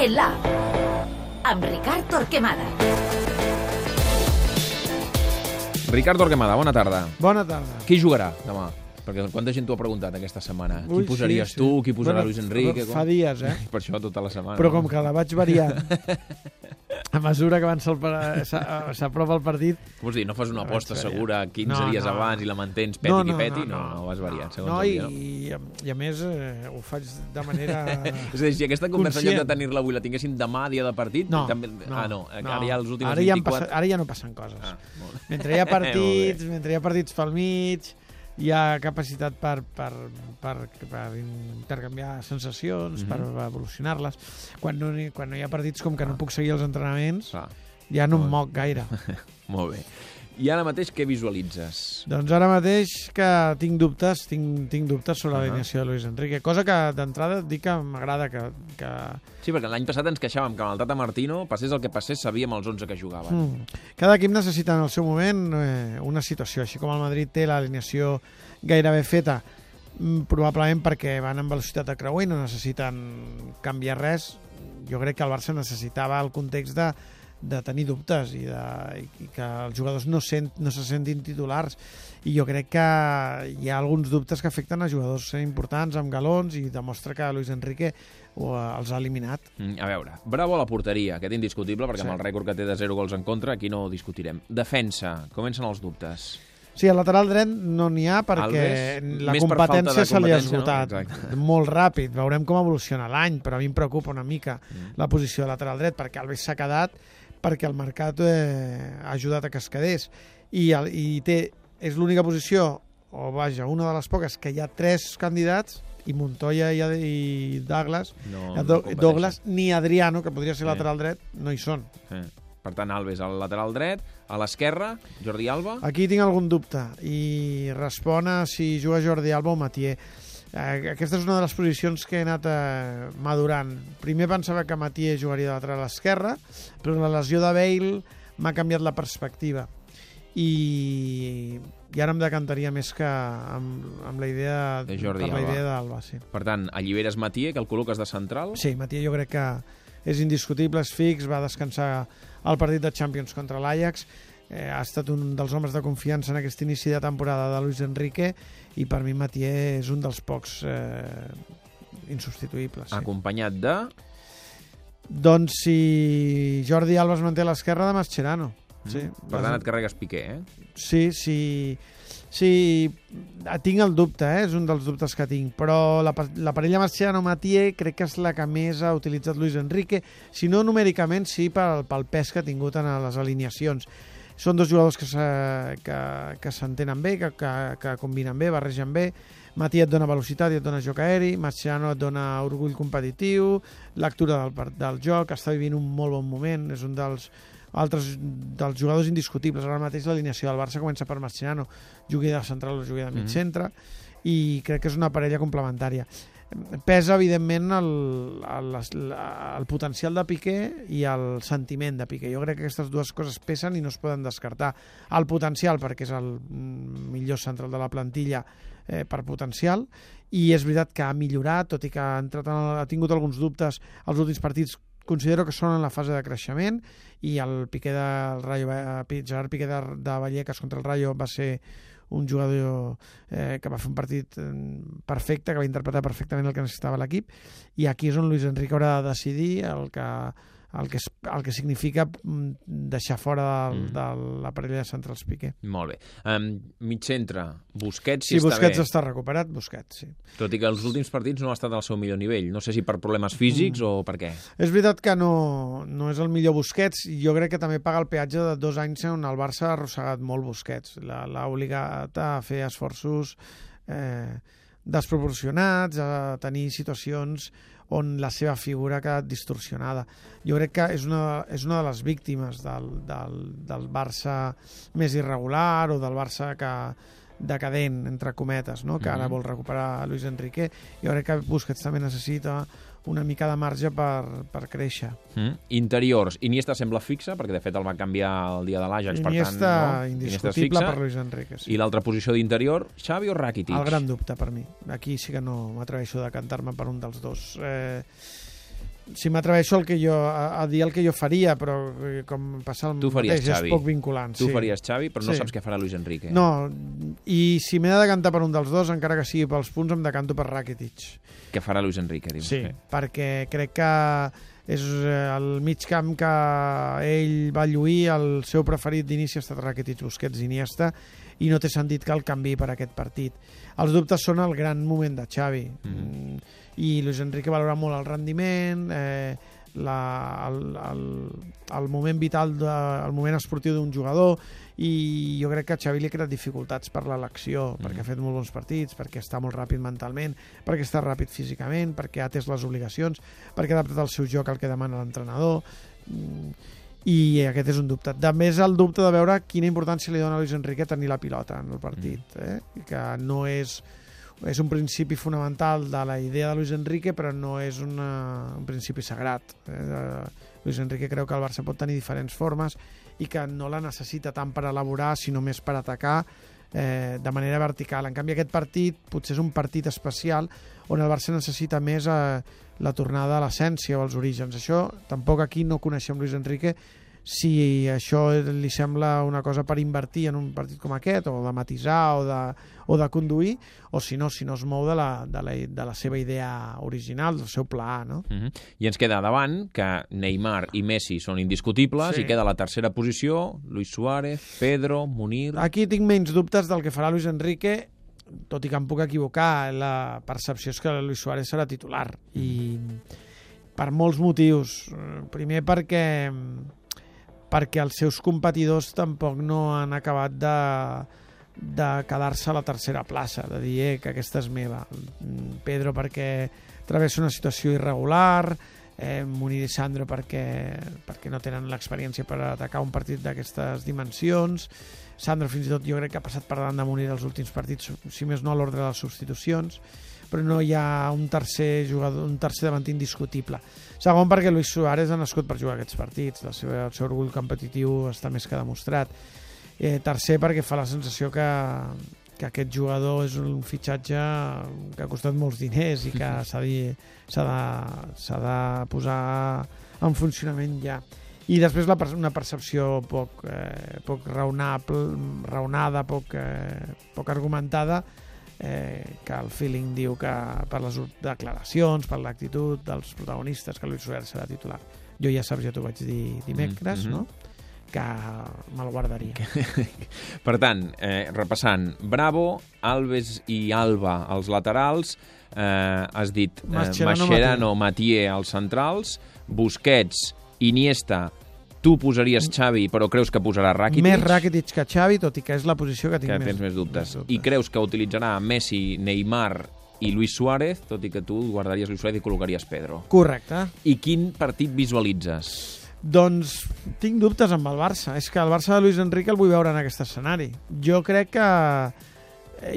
TLA amb Ricard Torquemada. Ricard Torquemada, bona tarda. Bona tarda. Qui jugarà demà? Perquè quanta gent t'ho ha preguntat aquesta setmana. Ui, qui posaries sí, sí. tu? Qui posarà Bueno, Luis Enrique? Fa dies, eh? Per això tota la setmana. Però com que la vaig variant a mesura que avança el pa- s'a- s'aprova el partit... Vols dir, no fas una aposta segura 15 No, dies no. abans i la mantens peti no, no, peti? no, No, no, vas variant segons no, el i, dia, no? i, i a més eh, ho faig de manera... És a dir, si aquesta conversa en lloc de Conscient. tenir-la avui la tinguéssim demà, dia de partit... No, també... Ah, no, ara ja els últims ara ja, han 24... passat, ara ja no passen coses. Ah, molt. Mentre hi ha partits, mentre hi ha partits pel mig, hi ha capacitat per, per, per, per intercanviar sensacions, Mhm. per evolucionar-les. Quan, no, hi- quan no hi ha partits com que no puc seguir els entrenaments, Clar, ja no em moc gaire. molt bé. I ara mateix què visualitzes? Doncs ara mateix que tinc dubtes, tinc, tinc dubtes sobre Ahà. l'alineació de Luis Enrique, cosa que d'entrada dic que m'agrada que... que... Sí, perquè l'any passat ens queixàvem que amb el Tata Martino, passés el que passés, sabíem els 11 que jugaven. Mm. Cada equip necessita en el seu moment eh, una situació, així com el Madrid té l'alineació gairebé feta, mm, probablement perquè van amb velocitat de creuer i no necessiten canviar res. Jo crec que el Barça necessitava el context de, de tenir dubtes i, de, i que els jugadors no, sent, no se sentin titulars i jo crec que hi ha alguns dubtes que afecten a jugadors importants amb galons i demostra que Luis Enrique ho, eh, els ha eliminat. Mm, A veure, bravo a la porteria, aquest indiscutible, perquè Sí. amb el rècord que té de 0 gols en contra, aquí no ho discutirem. Defensa, comencen els dubtes. Sí, al lateral dret no n'hi ha perquè Alves, la més per competència se li ha competència, no? esgotat Exacte. molt ràpid. Veurem com evoluciona l'any, però a mi em preocupa una mica Mm. la posició de lateral dret perquè Alves s'ha quedat perquè el mercat eh, ha ajudat a que es quedés i, el, i té, és l'única posició o vaja, una de les poques que hi ha tres candidats i Montoya i, i Douglas, No, no. Douglas ni Adriano, que podria ser Sí. lateral dret, no hi són. Eh. Per tant, Alves al lateral dret, a l'esquerra, Jordi Alba. Aquí tinc algun dubte i respon a si juga Jordi Alba o Matier. Eh, aquesta és una de les posicions que he anat eh, madurant. Primer pensava que Matier jugaria de lateral esquerra, però la lesió de Bale m'ha canviat la perspectiva. I, i ara em decantaria més que amb, amb la idea De Jordi per la idea d'Alba, sí. Per tant, alliberes Matier, que el col·loques de central. Sí, Matier jo crec que és indiscutible, és fix, va descansar el partit de Champions contra l'Ajax, eh, ha estat un dels homes de confiança en aquest inici de temporada de Luis Enrique i per mi Matier és un dels pocs eh, insubstituïbles. Sí. Acompanyat de... Doncs si Jordi Alba es manté a l'esquerra de Mascherano. Sí, Mm. Per tant, et carregues Piqué, eh? Sí, sí, sí, tinc el dubte, eh? és un dels dubtes que tinc, però la, la parella Marciano-Matier crec que és la que més ha utilitzat Luis Enrique, si no numèricament, sí pel, pel pes que ha tingut en les alineacions. Són dos jugadors que se- que, que s'entenen bé, que, que, que combinen bé, barregen bé, Matier et dona velocitat i et dona joc aeri, Marciano et dona orgull competitiu, lectura del, del joc, està vivint un molt bon moment, és un dels altres dels jugadors indiscutibles. Ara mateix l'alineació del Barça comença per Marciano, jugui de central o jugui de mig Mhm. centre, i crec que és una parella complementària. Pesa, evidentment, el, el, el potencial de Piqué i el sentiment de Piqué. Jo crec que aquestes dues coses pesen i no es poden descartar. El potencial, perquè és el millor central de la plantilla eh, per potencial, i és veritat que ha millorat, tot i que ha, entrat en, ha tingut alguns dubtes als últims partits considero que són en la fase de creixement i el Piqué del Rayo, eh, Gerard Piqué de, de Vallecas contra el Rayo va ser un jugador eh, que va fer un partit eh, perfecte, que va interpretar perfectament el que necessitava l'equip i aquí és on Luis Enrique haurà de decidir el que, el que, es- el que significa mm, deixar fora de, Mm. de la parella de centrals Piqué. Molt bé. Um, mig centre, Busquets, si Si està Busquets bé. està recuperat, Busquets, sí. Tot i que els últims partits no ha estat al seu millor nivell. No sé si per problemes físics Mm. o per què. És veritat que no, no és el millor Busquets i jo crec que també paga el peatge de dos anys on el Barça ha arrossegat molt Busquets. La- L'ha obligat a fer esforços eh, desproporcionats, a tenir situacions on la seva figura ha quedat distorsionada. Jo crec que és una, és una de les víctimes del, del, del Barça més irregular o del Barça que decadent, entre cometes, no? que ara Mhm. vol recuperar Luis Enrique. Jo crec que Busquets també necessita una mica de marge per, per créixer. Mm. Interiors, Iniesta sembla fixa, perquè de fet el va canviar el dia de l'Ajax, per tant... Iniesta, no? indiscutible fixa. per Luis Enrique. Sí. I l'altra posició d'interior, Xavi o Rakitic? El gran dubte per mi. Aquí sí que no m'atreveixo de cantar-me per un dels dos. Eh, si m'atreveixo el que jo, a, a dir el que jo faria, però eh, com passa el Tu faries mateix, Xavi. és poc vinculant. Tu sí. faries Xavi, però no Sí. saps què farà Luis Enrique. No, i si m'he de decantar per un dels dos, encara que sigui pels punts, em decanto per Rakitic. Què farà Luis Enrique, dius? Sí, perquè crec que és eh, el mig camp que ell va lluir, el seu preferit d'inici ha estat Rakitic, Busquets, Iniesta, i no té sentit que el canvi per aquest partit. Els dubtes són el gran moment de Xavi, mm. I Luis Enrique valora molt el rendiment, eh, la, el, el, el moment vital, de, el moment esportiu d'un jugador, i jo crec que Xavi li ha creat dificultats per l'elecció, Mhm. perquè ha fet molt bons partits, perquè està molt ràpid mentalment, perquè està ràpid físicament, perquè ha atès les obligacions, perquè ha adaptat el seu joc al que demana l'entrenador, mm, i aquest és un dubte. També és el dubte de veure quina importància li dona a Luis Enrique tenir la pilota en el partit, eh? que no és és un principi fonamental de la idea de Luis Enrique, però no és una, un principi sagrat. Eh? Luis Enrique creu que el Barça pot tenir diferents formes i que no la necessita tant per elaborar, sinó més per atacar eh, de manera vertical. En canvi, aquest partit potser és un partit especial on el Barça necessita més eh, la tornada a l'essència o als orígens. Això tampoc aquí no coneixem Luis Enrique si això li sembla una cosa per invertir en un partit com aquest, o de matisar, o de, o de conduir, o si no, si no es mou de la, de la, de la seva idea original, del seu pla, no? Uh -huh. I ens queda davant que Neymar i Messi són indiscutibles Sí. i queda la tercera posició Luis Suárez, Pedro, Munir... Aquí tinc menys dubtes del que farà Luis Enrique, tot i que em puc equivocar, la percepció és que Luis Suárez serà titular i per molts motius. Primer perquè perquè els seus competidors tampoc no han acabat de, de quedar-se a la tercera plaça, de dir eh, que aquesta és meva. Mm, Pedro perquè travessa una situació irregular, eh, Munir i Sandro perquè, perquè no tenen l'experiència per atacar un partit d'aquestes dimensions, Sandro fins i tot jo crec que ha passat per davant de Munir els últims partits, si més no a l'ordre de les substitucions, però no hi ha un tercer jugador, un tercer davanter indiscutible. Segon, perquè Luis Suárez ha nascut per jugar aquests partits, la seva, el seu orgull competitiu està més que demostrat. Eh, tercer, perquè fa la sensació que, que aquest jugador és un fitxatge que ha costat molts diners i que s'ha de, de, de posar en funcionament ja. I després la, una percepció poc, eh, poc raonable, raonada, poc, eh, poc argumentada, eh, que el feeling diu que per les declaracions, per l'actitud dels protagonistes, que Luis Suárez serà titular. Jo ja saps, ja t'ho vaig dir dimecres, Mhm. no? que me'l guardaria. Per tant, eh, repassant, Bravo, Alves i Alba als laterals, eh, has dit eh, Mascherano, Mascherano, Matié als centrals, Busquets, Iniesta, tu posaries Xavi, però creus que posarà Rakitic? Més Rakitic que Xavi, tot i que és la posició que tinc que més, tens més dubtes. I creus que utilitzarà Messi, Neymar i Luis Suárez, tot i que tu guardaries Luis Suárez i col·locaries Pedro. Correcte. I quin partit visualitzes? Doncs tinc dubtes amb el Barça. És que el Barça de Luis Enrique el vull veure en aquest escenari. Jo crec que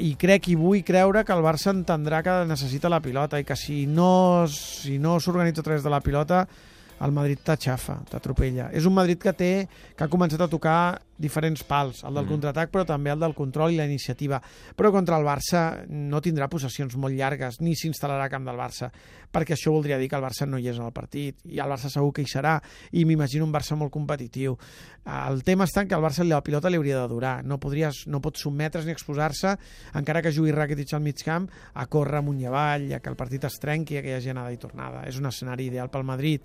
i crec i vull creure que el Barça entendrà que necessita la pilota i que si no si no s'organitza a través de la pilota el Madrid t'aixafa, t'atropella. És un Madrid que té que ha començat a tocar diferents pals, el del Mm. contraatac però també el del control i la iniciativa. Però contra el Barça no tindrà possessions molt llargues ni s'instal·larà a camp del Barça, perquè això voldria dir que el Barça no hi és en el partit i el Barça segur que hi serà i m'imagino un Barça molt competitiu. El tema està en que el Barça la pilota li hauria de durar, no, podries, no pot sotmetre's ni exposar-se, encara que jugui Rakitic al mig camp, a córrer amunt i avall, a que el partit es trenqui, a que hi hagi anada i tornada. És un escenari ideal pel Madrid.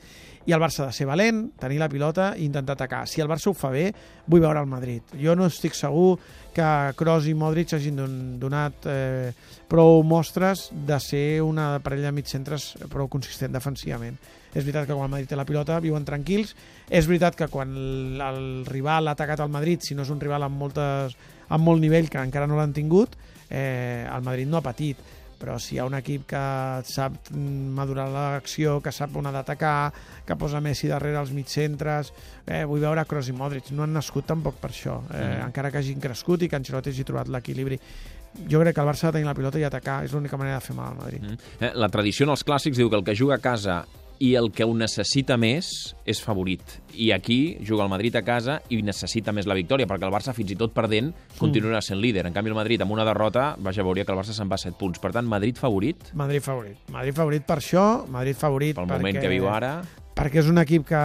I el Barça ha de ser valent, tenir la pilota i intentar atacar. Si el Barça ho fa bé, vull veure el Madrid. Jo no estic segur que Kroos i Modric hagin don- donat eh, prou mostres de ser una parella de mitcentres prou consistent defensivament. És veritat que quan el Madrid té la pilota viuen tranquils, és veritat que quan el, el rival ha atacat al Madrid, si no és un rival amb, moltes, amb molt nivell que encara no l'han tingut, eh, el Madrid no ha patit però si hi ha un equip que sap mm, madurar l'acció, que sap on ha d'atacar, que posa Messi darrere els mitcentres, eh, vull veure Kroos i Modric, no han nascut tampoc per això, eh, Mm. encara que hagin crescut i que Ancelotti hagi trobat l'equilibri. Jo crec que el Barça ha de tenir la pilota i atacar, és l'única manera de fer mal al Madrid. Mm. Eh, La tradició en els clàssics diu que el que juga a casa i el que ho necessita més és favorit. I aquí juga el Madrid a casa i necessita més la victòria, perquè el Barça, fins i tot perdent, continuarà sent líder. En canvi, el Madrid, amb una derrota, vaja, veuria que el Barça se'n va a 7 punts. Per tant, Madrid favorit, Madrid favorit. Madrid favorit per això, Madrid favorit pel perquè... moment que viu ara. perquè és un equip que,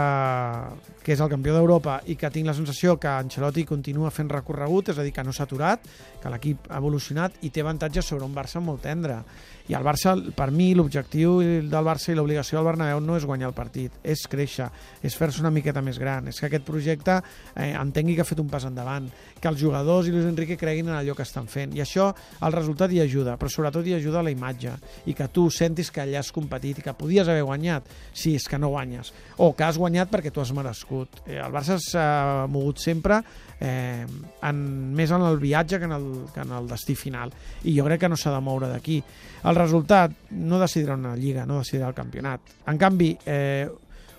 que és el campió d'Europa i que tinc la sensació que Ancelotti continua fent recorregut, és a dir, que no s'ha aturat, que l'equip ha evolucionat i té avantatges sobre un Barça molt tendre. I el Barça, per mi, l'objectiu del Barça i l'obligació del Bernabéu no és guanyar el partit, és créixer, és fer-se una miqueta més gran, és que aquest projecte eh, entengui que ha fet un pas endavant, que els jugadors i Luis Enrique creguin en allò que estan fent. I això, el resultat hi ajuda, però sobretot hi ajuda la imatge, i que tu sentis que allà has competit i que podies haver guanyat, si és que no guanyes, o que has guanyat perquè tu has merescut. Eh, el Barça s'ha mogut sempre eh, en, més en el viatge que en el, que en el destí final. I jo crec que no s'ha de moure d'aquí. El resultat no decidirà una lliga, no decidirà el campionat. En canvi, eh,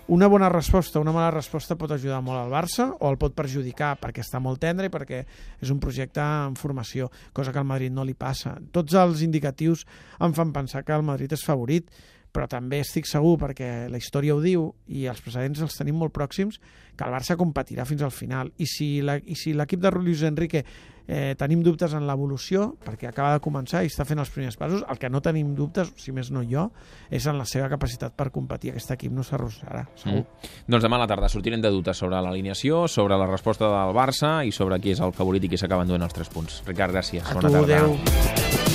una bona resposta, una mala resposta pot ajudar molt al Barça o el pot perjudicar perquè està molt tendre i perquè és un projecte en formació, cosa que al Madrid no li passa. Tots els indicatius em fan pensar que el Madrid és favorit, però també estic segur, perquè la història ho diu i els precedents els tenim molt pròxims, que el Barça competirà fins al final. I si la- i si l'equip de Luis Enrique eh, tenim dubtes en l'evolució, perquè acaba de començar i està fent els primers passos, el que no tenim dubtes, si més no jo, és en la seva capacitat per competir. Aquest equip no s'arrossarà, segur. Mm. Doncs demà a la tarda sortirem de dubtes sobre l'alineació, sobre la resposta del Barça i sobre qui és el favorit i qui s'acaba enduent els 3 punts. Ricard, gràcies. A Bona tu, tarda. adeu.